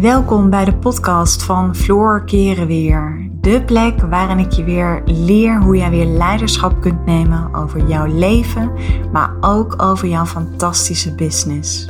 Welkom bij de podcast van Floor Keren Weer. De plek waarin ik je weer leer hoe jij weer leiderschap kunt nemen over jouw leven, maar ook over jouw fantastische business.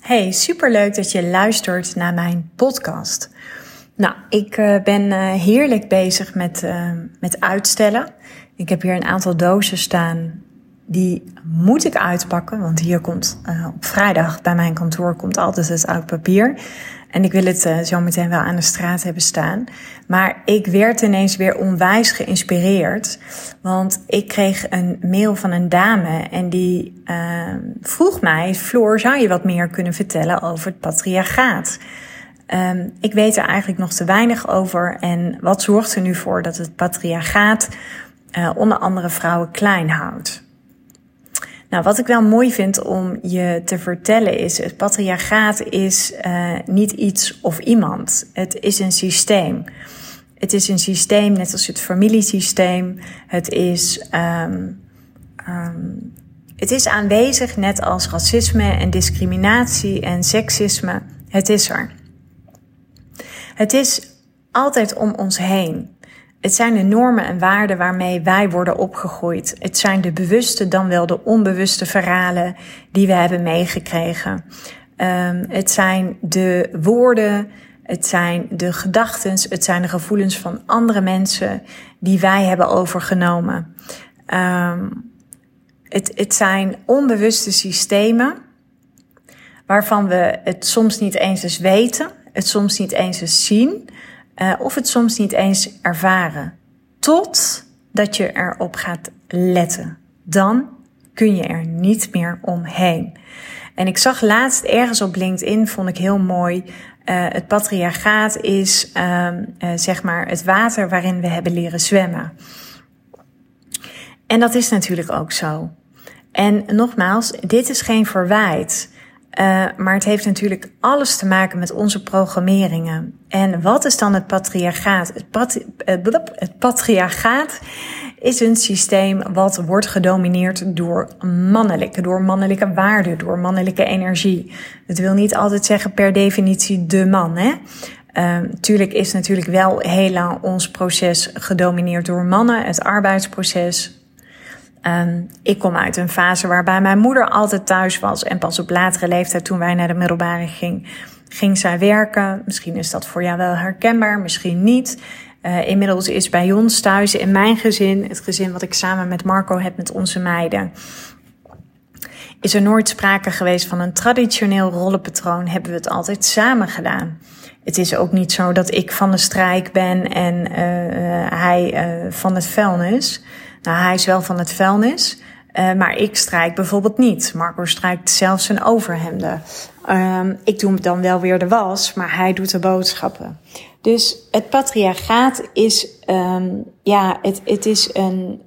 Hey, superleuk dat je luistert naar mijn podcast. Nou, ik uh, ben uh, heerlijk bezig met, uh, met uitstellen. Ik heb hier een aantal dozen staan. Die moet ik uitpakken, want hier komt op vrijdag bij mijn kantoor komt altijd het oud papier. En ik wil het zo meteen wel aan de straat hebben staan. Maar ik werd ineens weer onwijs geïnspireerd. Want ik kreeg een mail van een dame en die vroeg mij: Floor, zou je wat meer kunnen vertellen over het patriarchaat? Um, ik weet er eigenlijk nog te weinig over. En wat zorgt er nu voor dat het patriarchaat uh, onder andere vrouwen klein houdt? Nou, wat ik wel mooi vind om je te vertellen is: het patriarchaat is uh, niet iets of iemand. Het is een systeem. Het is een systeem net als het familiesysteem. Het is, um, um, het is aanwezig net als racisme en discriminatie en seksisme. Het is er. Het is altijd om ons heen. Het zijn de normen en waarden waarmee wij worden opgegroeid. Het zijn de bewuste dan wel de onbewuste verhalen die we hebben meegekregen. Um, het zijn de woorden, het zijn de gedachten, het zijn de gevoelens van andere mensen die wij hebben overgenomen. Um, het, het zijn onbewuste systemen waarvan we het soms niet eens eens weten het soms niet eens zien uh, of het soms niet eens ervaren. Totdat je erop gaat letten. Dan kun je er niet meer omheen. En ik zag laatst ergens op LinkedIn, vond ik heel mooi. Uh, het patriarchaat is uh, uh, zeg maar het water waarin we hebben leren zwemmen. En dat is natuurlijk ook zo. En nogmaals, dit is geen verwijt. Uh, maar het heeft natuurlijk alles te maken met onze programmeringen. En wat is dan het patriarchaat? Het, pat, uh, het patriarchaat is een systeem wat wordt gedomineerd door mannelijke, door mannelijke waarden, door mannelijke energie. Dat wil niet altijd zeggen per definitie de man, hè? Uh, tuurlijk is natuurlijk wel heel lang ons proces gedomineerd door mannen, het arbeidsproces, Um, ik kom uit een fase waarbij mijn moeder altijd thuis was. En pas op latere leeftijd, toen wij naar de middelbare ging, ging zij werken. Misschien is dat voor jou wel herkenbaar, misschien niet. Uh, inmiddels is bij ons thuis, in mijn gezin, het gezin wat ik samen met Marco heb met onze meiden, is er nooit sprake geweest van een traditioneel rollenpatroon. Hebben we het altijd samen gedaan. Het is ook niet zo dat ik van de strijk ben en uh, hij uh, van het vuilnis. Nou, hij is wel van het vuilnis, uh, maar ik strijk bijvoorbeeld niet. Marco strijkt zelfs zijn overhemden. Um, ik doe dan wel weer de was, maar hij doet de boodschappen. Dus het patriarchaat is, um, ja, het, het is een,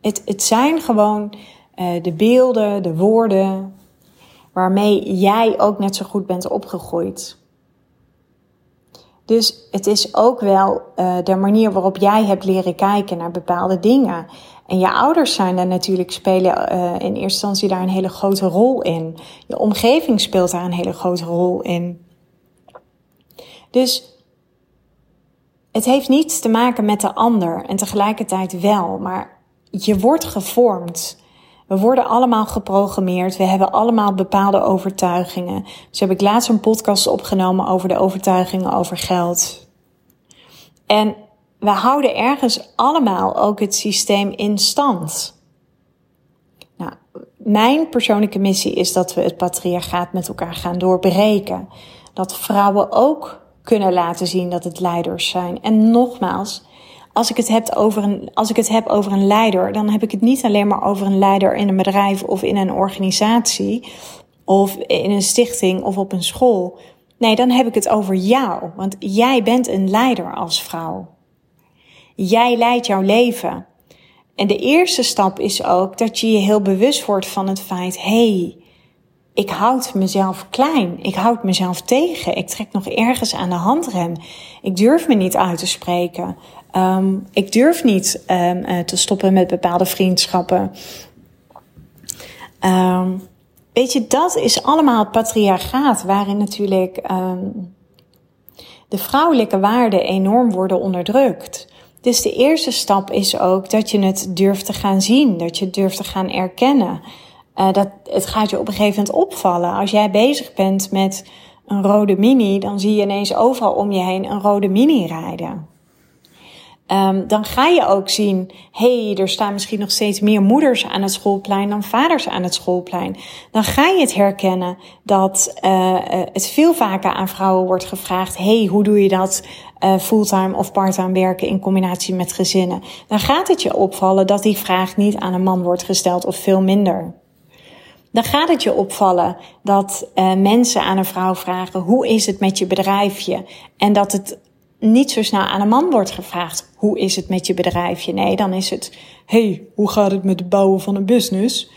het, het zijn gewoon uh, de beelden, de woorden, waarmee jij ook net zo goed bent opgegroeid. Dus het is ook wel uh, de manier waarop jij hebt leren kijken naar bepaalde dingen. En je ouders zijn daar natuurlijk spelen uh, in eerste instantie daar een hele grote rol in. Je omgeving speelt daar een hele grote rol in. Dus het heeft niets te maken met de ander en tegelijkertijd wel, maar je wordt gevormd. We worden allemaal geprogrammeerd. We hebben allemaal bepaalde overtuigingen. Dus heb ik laatst een podcast opgenomen over de overtuigingen over geld. En we houden ergens allemaal ook het systeem in stand. Nou, mijn persoonlijke missie is dat we het patriarchaat met elkaar gaan doorbreken. Dat vrouwen ook kunnen laten zien dat het leiders zijn. En nogmaals, als ik het heb over een, als ik het heb over een leider, dan heb ik het niet alleen maar over een leider in een bedrijf of in een organisatie of in een stichting of op een school. Nee, dan heb ik het over jou, want jij bent een leider als vrouw. Jij leidt jouw leven. En de eerste stap is ook dat je je heel bewust wordt van het feit: hey, ik houd mezelf klein. Ik houd mezelf tegen. Ik trek nog ergens aan de handrem. Ik durf me niet uit te spreken. Um, ik durf niet um, uh, te stoppen met bepaalde vriendschappen. Um, weet je, dat is allemaal het patriarchaat, waarin natuurlijk de vrouwelijke waarden enorm worden onderdrukt. Dus de eerste stap is ook dat je het durft te gaan zien, dat je het durft te gaan erkennen. Uh, dat, het gaat je op een gegeven moment opvallen. Als jij bezig bent met een rode mini, dan zie je ineens overal om je heen een rode mini rijden. Um, dan ga je ook zien, hey, er staan misschien nog steeds meer moeders aan het schoolplein dan vaders aan het schoolplein. Dan ga je het herkennen dat uh, het veel vaker aan vrouwen wordt gevraagd, hey, hoe doe je dat uh, fulltime of parttime werken in combinatie met gezinnen? Dan gaat het je opvallen dat die vraag niet aan een man wordt gesteld of veel minder. Dan gaat het je opvallen dat uh, mensen aan een vrouw vragen: hoe is het met je bedrijfje? En dat het niet zo snel aan een man wordt gevraagd: hoe is het met je bedrijfje? Nee, dan is het: hey, hoe gaat het met het bouwen van een business?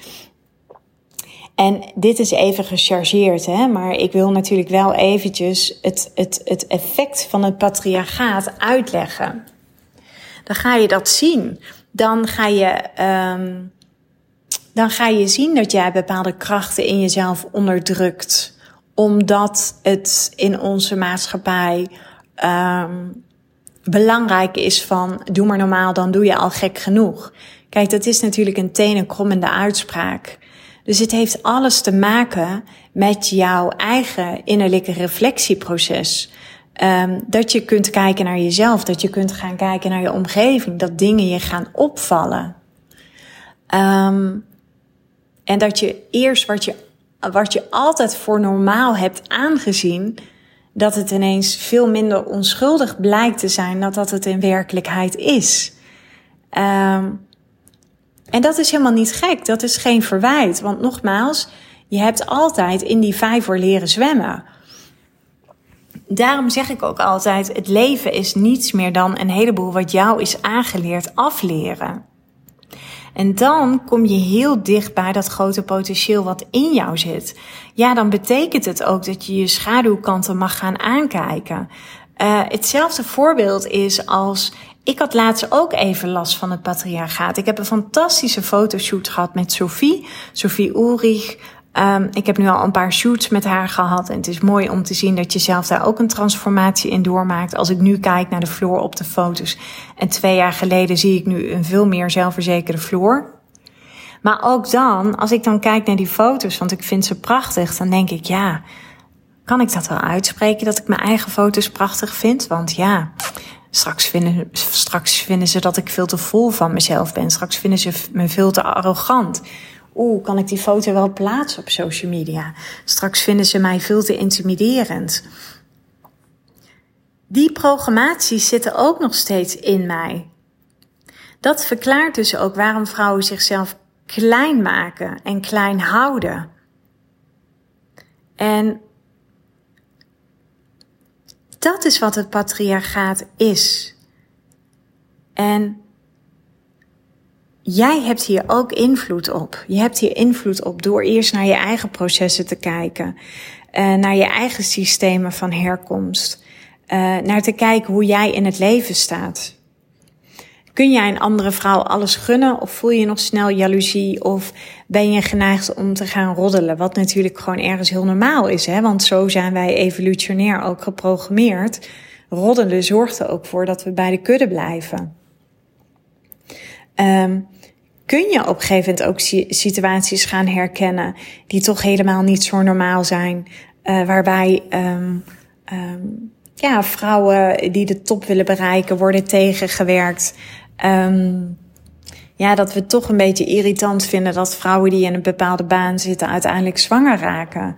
En dit is even gechargeerd, hè? maar ik wil natuurlijk wel eventjes het, het, het effect van het patriarchaat uitleggen. Dan ga je dat zien. Dan ga je, um, dan ga je zien dat jij bepaalde krachten in jezelf onderdrukt. Omdat het in onze maatschappij um, belangrijk is van doe maar normaal, dan doe je al gek genoeg. Kijk, dat is natuurlijk een tenenkrommende uitspraak. Dus het heeft alles te maken met jouw eigen innerlijke reflectieproces. Um, dat je kunt kijken naar jezelf, dat je kunt gaan kijken naar je omgeving, dat dingen je gaan opvallen. Um, en dat je eerst wat je, wat je altijd voor normaal hebt aangezien, dat het ineens veel minder onschuldig blijkt te zijn dan dat het in werkelijkheid is. Um, en dat is helemaal niet gek, dat is geen verwijt. Want nogmaals, je hebt altijd in die vijver leren zwemmen. Daarom zeg ik ook altijd: het leven is niets meer dan een heleboel wat jou is aangeleerd afleren. En dan kom je heel dicht bij dat grote potentieel wat in jou zit. Ja, dan betekent het ook dat je je schaduwkanten mag gaan aankijken. Uh, hetzelfde voorbeeld is als ik had laatst ook even last van het patriarchaat. Ik heb een fantastische fotoshoot gehad met Sophie, Sophie Ulrich. Um, ik heb nu al een paar shoots met haar gehad. En het is mooi om te zien dat je zelf daar ook een transformatie in doormaakt. Als ik nu kijk naar de Floor op de foto's. En twee jaar geleden zie ik nu een veel meer zelfverzekerde Floor. Maar ook dan, als ik dan kijk naar die foto's, want ik vind ze prachtig, dan denk ik, ja, kan ik dat wel uitspreken dat ik mijn eigen foto's prachtig vind? Want ja, straks vinden, straks vinden ze dat ik veel te vol van mezelf ben. Straks vinden ze me veel te arrogant. Oeh, kan ik die foto wel plaatsen op social media? Straks vinden ze mij veel te intimiderend. Die programmaties zitten ook nog steeds in mij. Dat verklaart dus ook waarom vrouwen zichzelf klein maken en klein houden. En dat is wat het patriarchaat is. En jij hebt hier ook invloed op. Je hebt hier invloed op door eerst naar je eigen processen te kijken, uh, naar je eigen systemen van herkomst, uh, naar te kijken hoe jij in het leven staat. Kun jij een andere vrouw alles gunnen of voel je nog snel jaloezie of ben je geneigd om te gaan roddelen? Wat natuurlijk gewoon ergens heel normaal is, hè? want zo zijn wij evolutionair ook geprogrammeerd. Roddelen zorgt er ook voor dat we bij de kudde blijven. Um, kun je op een gegeven moment ook situaties gaan herkennen die toch helemaal niet zo normaal zijn, uh, waarbij um, um, ja, vrouwen die de top willen bereiken worden tegengewerkt. Um, ja, dat we toch een beetje irritant vinden dat vrouwen die in een bepaalde baan zitten uiteindelijk zwanger raken.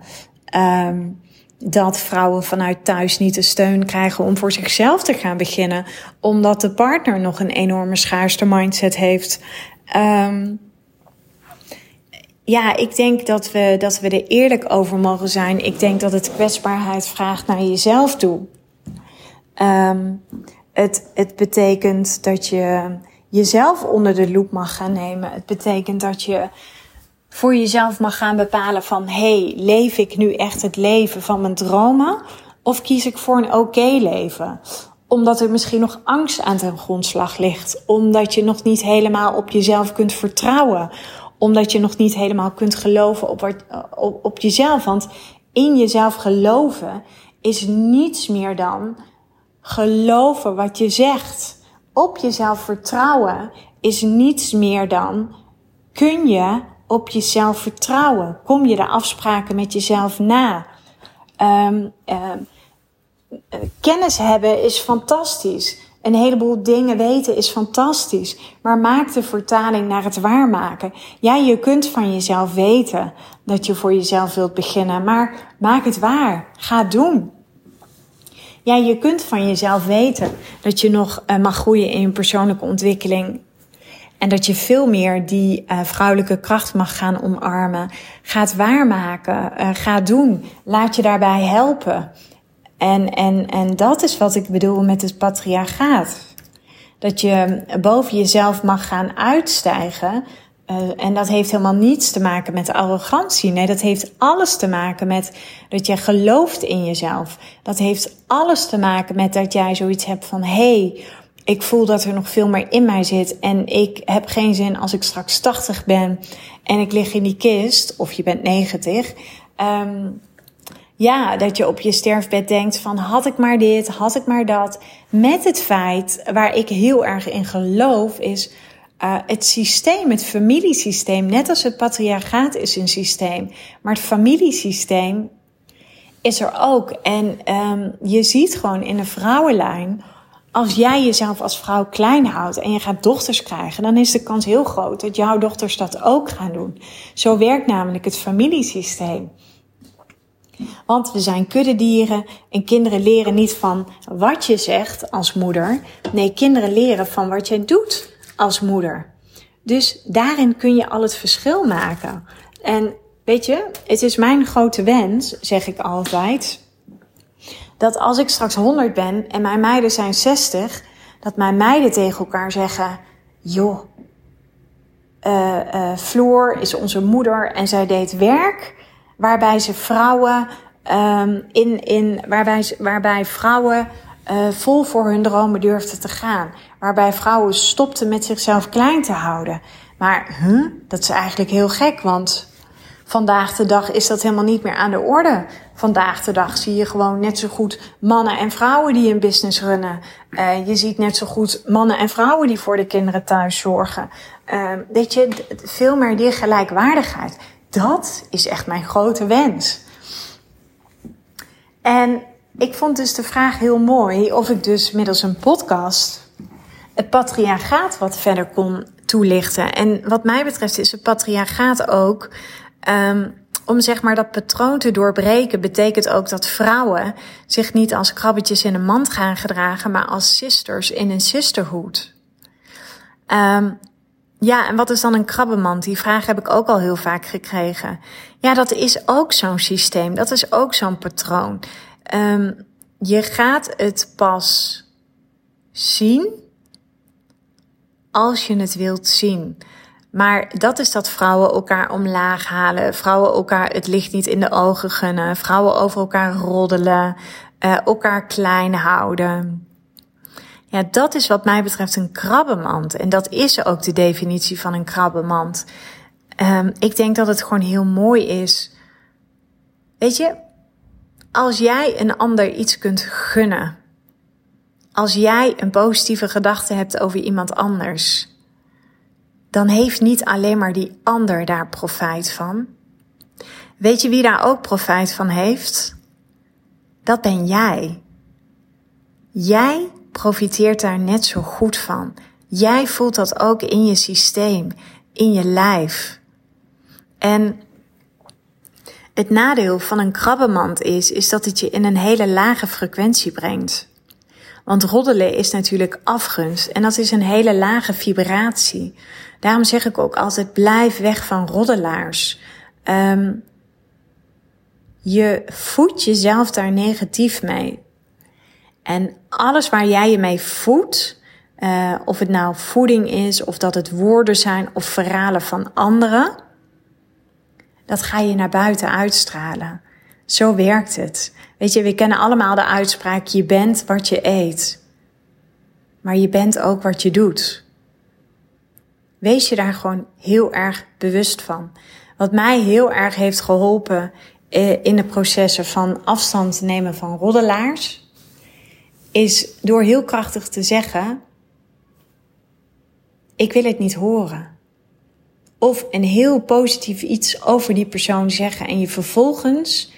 Dat vrouwen vanuit thuis niet de steun krijgen om voor zichzelf te gaan beginnen, omdat de partner nog een enorme schaarste mindset heeft. Um, ja, ik denk dat we, dat we er eerlijk over mogen zijn. Ik denk dat het kwetsbaarheid vraagt naar jezelf toe. Um, het, het betekent dat je jezelf onder de loep mag gaan nemen. Het betekent dat je voor jezelf mag gaan bepalen van hey, leef ik nu echt het leven van mijn dromen? Of kies ik voor een oké leven? Omdat er misschien nog angst aan ten grondslag ligt. Omdat je nog niet helemaal op jezelf kunt vertrouwen. Omdat je nog niet helemaal kunt geloven op, wat, op, op jezelf. Want in jezelf geloven is niets meer dan geloven wat je zegt. Op jezelf vertrouwen is niets meer dan kun je op jezelf vertrouwen? Kom je de afspraken met jezelf na? Um, kennis hebben is fantastisch. Een heleboel dingen weten is fantastisch. Maar maak de vertaling naar het waarmaken. Ja, je kunt van jezelf weten dat je voor jezelf wilt beginnen. Maar maak het waar. Ga het doen. Ja, je kunt van jezelf weten dat je nog uh, mag groeien in je persoonlijke ontwikkeling. En dat je veel meer die uh, vrouwelijke kracht mag gaan omarmen. Gaat waarmaken. Uh, ga doen. Laat je daarbij helpen. En, en, en dat is wat ik bedoel met het patriarchaat. Dat je boven jezelf mag gaan uitstijgen. Uh, en dat heeft helemaal niets te maken met arrogantie. Nee, dat heeft alles te maken met dat jij gelooft in jezelf. Dat heeft alles te maken met dat jij zoiets hebt van: hey, ik voel dat er nog veel meer in mij zit. En ik heb geen zin als ik straks 80 ben en ik lig in die kist, of je bent 90. Um, ja, dat je op je sterfbed denkt van had ik maar dit, had ik maar dat. Met het feit waar ik heel erg in geloof is uh, het systeem, het familiesysteem. Net als het patriarchaat is een systeem. Maar het familiesysteem is er ook. En um, je ziet gewoon in de vrouwenlijn als jij jezelf als vrouw klein houdt en je gaat dochters krijgen, dan is de kans heel groot dat jouw dochters dat ook gaan doen. Zo werkt namelijk het familiesysteem. Want we zijn kuddedieren en kinderen leren niet van wat je zegt als moeder. Nee, kinderen leren van wat jij doet als moeder. Dus daarin kun je al het verschil maken. En weet je, het is mijn grote wens, zeg ik altijd, dat als ik straks 100 ben en mijn meiden zijn 60, dat mijn meiden tegen elkaar zeggen: joh, uh, uh, Floor is onze moeder en zij deed werk waarbij ze vrouwen um, in, in waarbij, waarbij vrouwen uh, vol voor hun dromen durfden te gaan. Waarbij vrouwen stopten met zichzelf klein te houden. Maar huh, dat is eigenlijk heel gek, want vandaag de dag is dat helemaal niet meer aan de orde. Vandaag de dag zie je gewoon net zo goed mannen en vrouwen die een business runnen. Uh, je ziet net zo goed mannen en vrouwen die voor de kinderen thuis zorgen. Uh, weet je, veel meer die gelijkwaardigheid. Dat is echt mijn grote wens. En ik vond dus de vraag heel mooi of ik dus middels een podcast het patriarchaat wat verder kon toelichten. En wat mij betreft is het patriarchaat ook um, om zeg maar dat patroon te doorbreken, betekent ook dat vrouwen zich niet als krabbetjes in een mand gaan gedragen, maar als sisters in een sisterhood. Um, ja, en wat is dan een krabbenmand? Die vraag heb ik ook al heel vaak gekregen. Ja, dat is ook zo'n systeem. Dat is ook zo'n patroon. Um, je gaat het pas zien als je het wilt zien. Maar dat is dat vrouwen elkaar omlaag halen, vrouwen elkaar het licht niet in de ogen gunnen, vrouwen over elkaar roddelen, uh, elkaar klein houden. Ja, dat is wat mij betreft een krabbenmand. En dat is ook de definitie van een krabbenmand. Um, ik denk dat het gewoon heel mooi is. Weet je, als jij een ander iets kunt gunnen, als jij een positieve gedachte hebt over iemand anders, dan heeft niet alleen maar die ander daar profijt van. Weet je wie daar ook profijt van heeft? Dat ben jij. Jij profiteert daar net zo goed van. Jij voelt dat ook in je systeem, in je lijf. En het nadeel van een krabbenmand is, is dat het je in een hele lage frequentie brengt. Want roddelen is natuurlijk afgunst en dat is een hele lage vibratie. Daarom zeg ik ook altijd: blijf weg van roddelaars. Um, je voedt jezelf daar negatief mee. En alles waar jij je mee voedt, uh, of het nou voeding is, of dat het woorden zijn of verhalen van anderen, dat ga je naar buiten uitstralen. Zo werkt het. Weet je, we kennen allemaal de uitspraak: je bent wat je eet. Maar je bent ook wat je doet. Wees je daar gewoon heel erg bewust van. Wat mij heel erg heeft geholpen eh, in de processen van afstand nemen van roddelaars, is door heel krachtig te zeggen: Ik wil het niet horen. Of een heel positief iets over die persoon zeggen en je vervolgens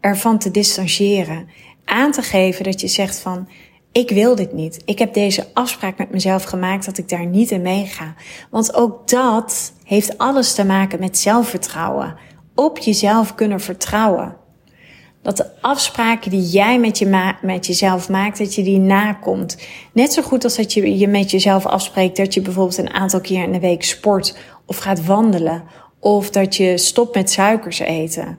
ervan te distancieren. Aan te geven dat je zegt van, ik wil dit niet. Ik heb deze afspraak met mezelf gemaakt dat ik daar niet in meega. Want ook dat heeft alles te maken met zelfvertrouwen. Op jezelf kunnen vertrouwen. Dat de afspraken die jij met, je met jezelf maakt, dat je die nakomt. Net zo goed als dat je je met jezelf afspreekt dat je bijvoorbeeld een aantal keer in de week sport of gaat wandelen. Of dat je stopt met suikers eten.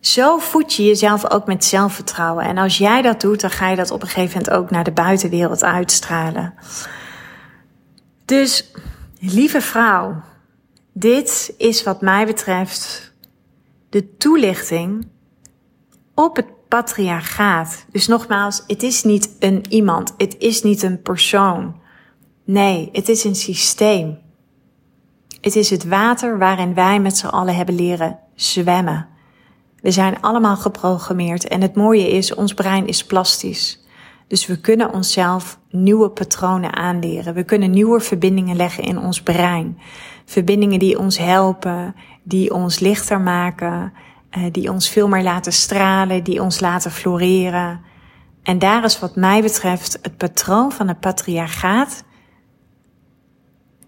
Zo voed je jezelf ook met zelfvertrouwen. En als jij dat doet, dan ga je dat op een gegeven moment ook naar de buitenwereld uitstralen. Dus, lieve vrouw, dit is wat mij betreft de toelichting op het patriarchaat. Dus nogmaals, het is niet een iemand, het is niet een persoon. Nee, het is een systeem. Het is het water waarin wij met z'n allen hebben leren zwemmen. We zijn allemaal geprogrammeerd en het mooie is, ons brein is plastisch. Dus we kunnen onszelf nieuwe patronen aanleren. We kunnen nieuwe verbindingen leggen in ons brein. Verbindingen die ons helpen, die ons lichter maken, eh, die ons veel meer laten stralen, die ons laten floreren. En daar is wat mij betreft het patroon van het patriarchaat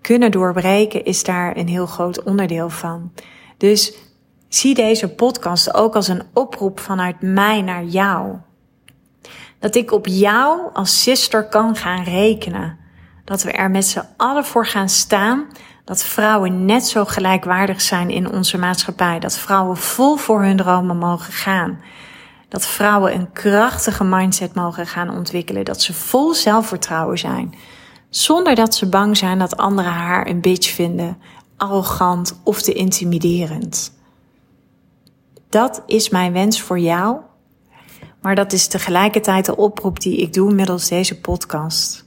kunnen doorbreken, is daar een heel groot onderdeel van. Dus zie deze podcast ook als een oproep vanuit mij naar jou. Dat ik op jou als sister kan gaan rekenen. Dat we er met z'n allen voor gaan staan dat vrouwen net zo gelijkwaardig zijn in onze maatschappij. Dat vrouwen vol voor hun dromen mogen gaan. Dat vrouwen een krachtige mindset mogen gaan ontwikkelen. Dat ze vol zelfvertrouwen zijn. Zonder dat ze bang zijn dat anderen haar een bitch vinden, arrogant of te intimiderend. Dat is mijn wens voor jou. Maar dat is tegelijkertijd de oproep die ik doe middels deze podcast.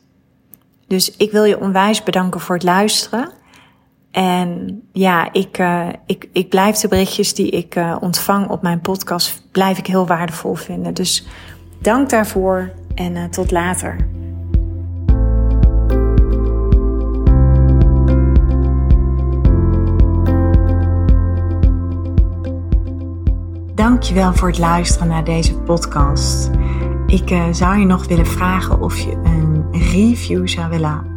Dus ik wil je onwijs bedanken voor het luisteren. En ja, ik, uh, ik, ik blijf de berichtjes die ik uh, ontvang op mijn podcast, blijf ik heel waardevol vinden. Dus dank daarvoor en uh, tot later. Dankjewel voor het luisteren naar deze podcast. Ik zou je nog willen vragen of je een review zou willen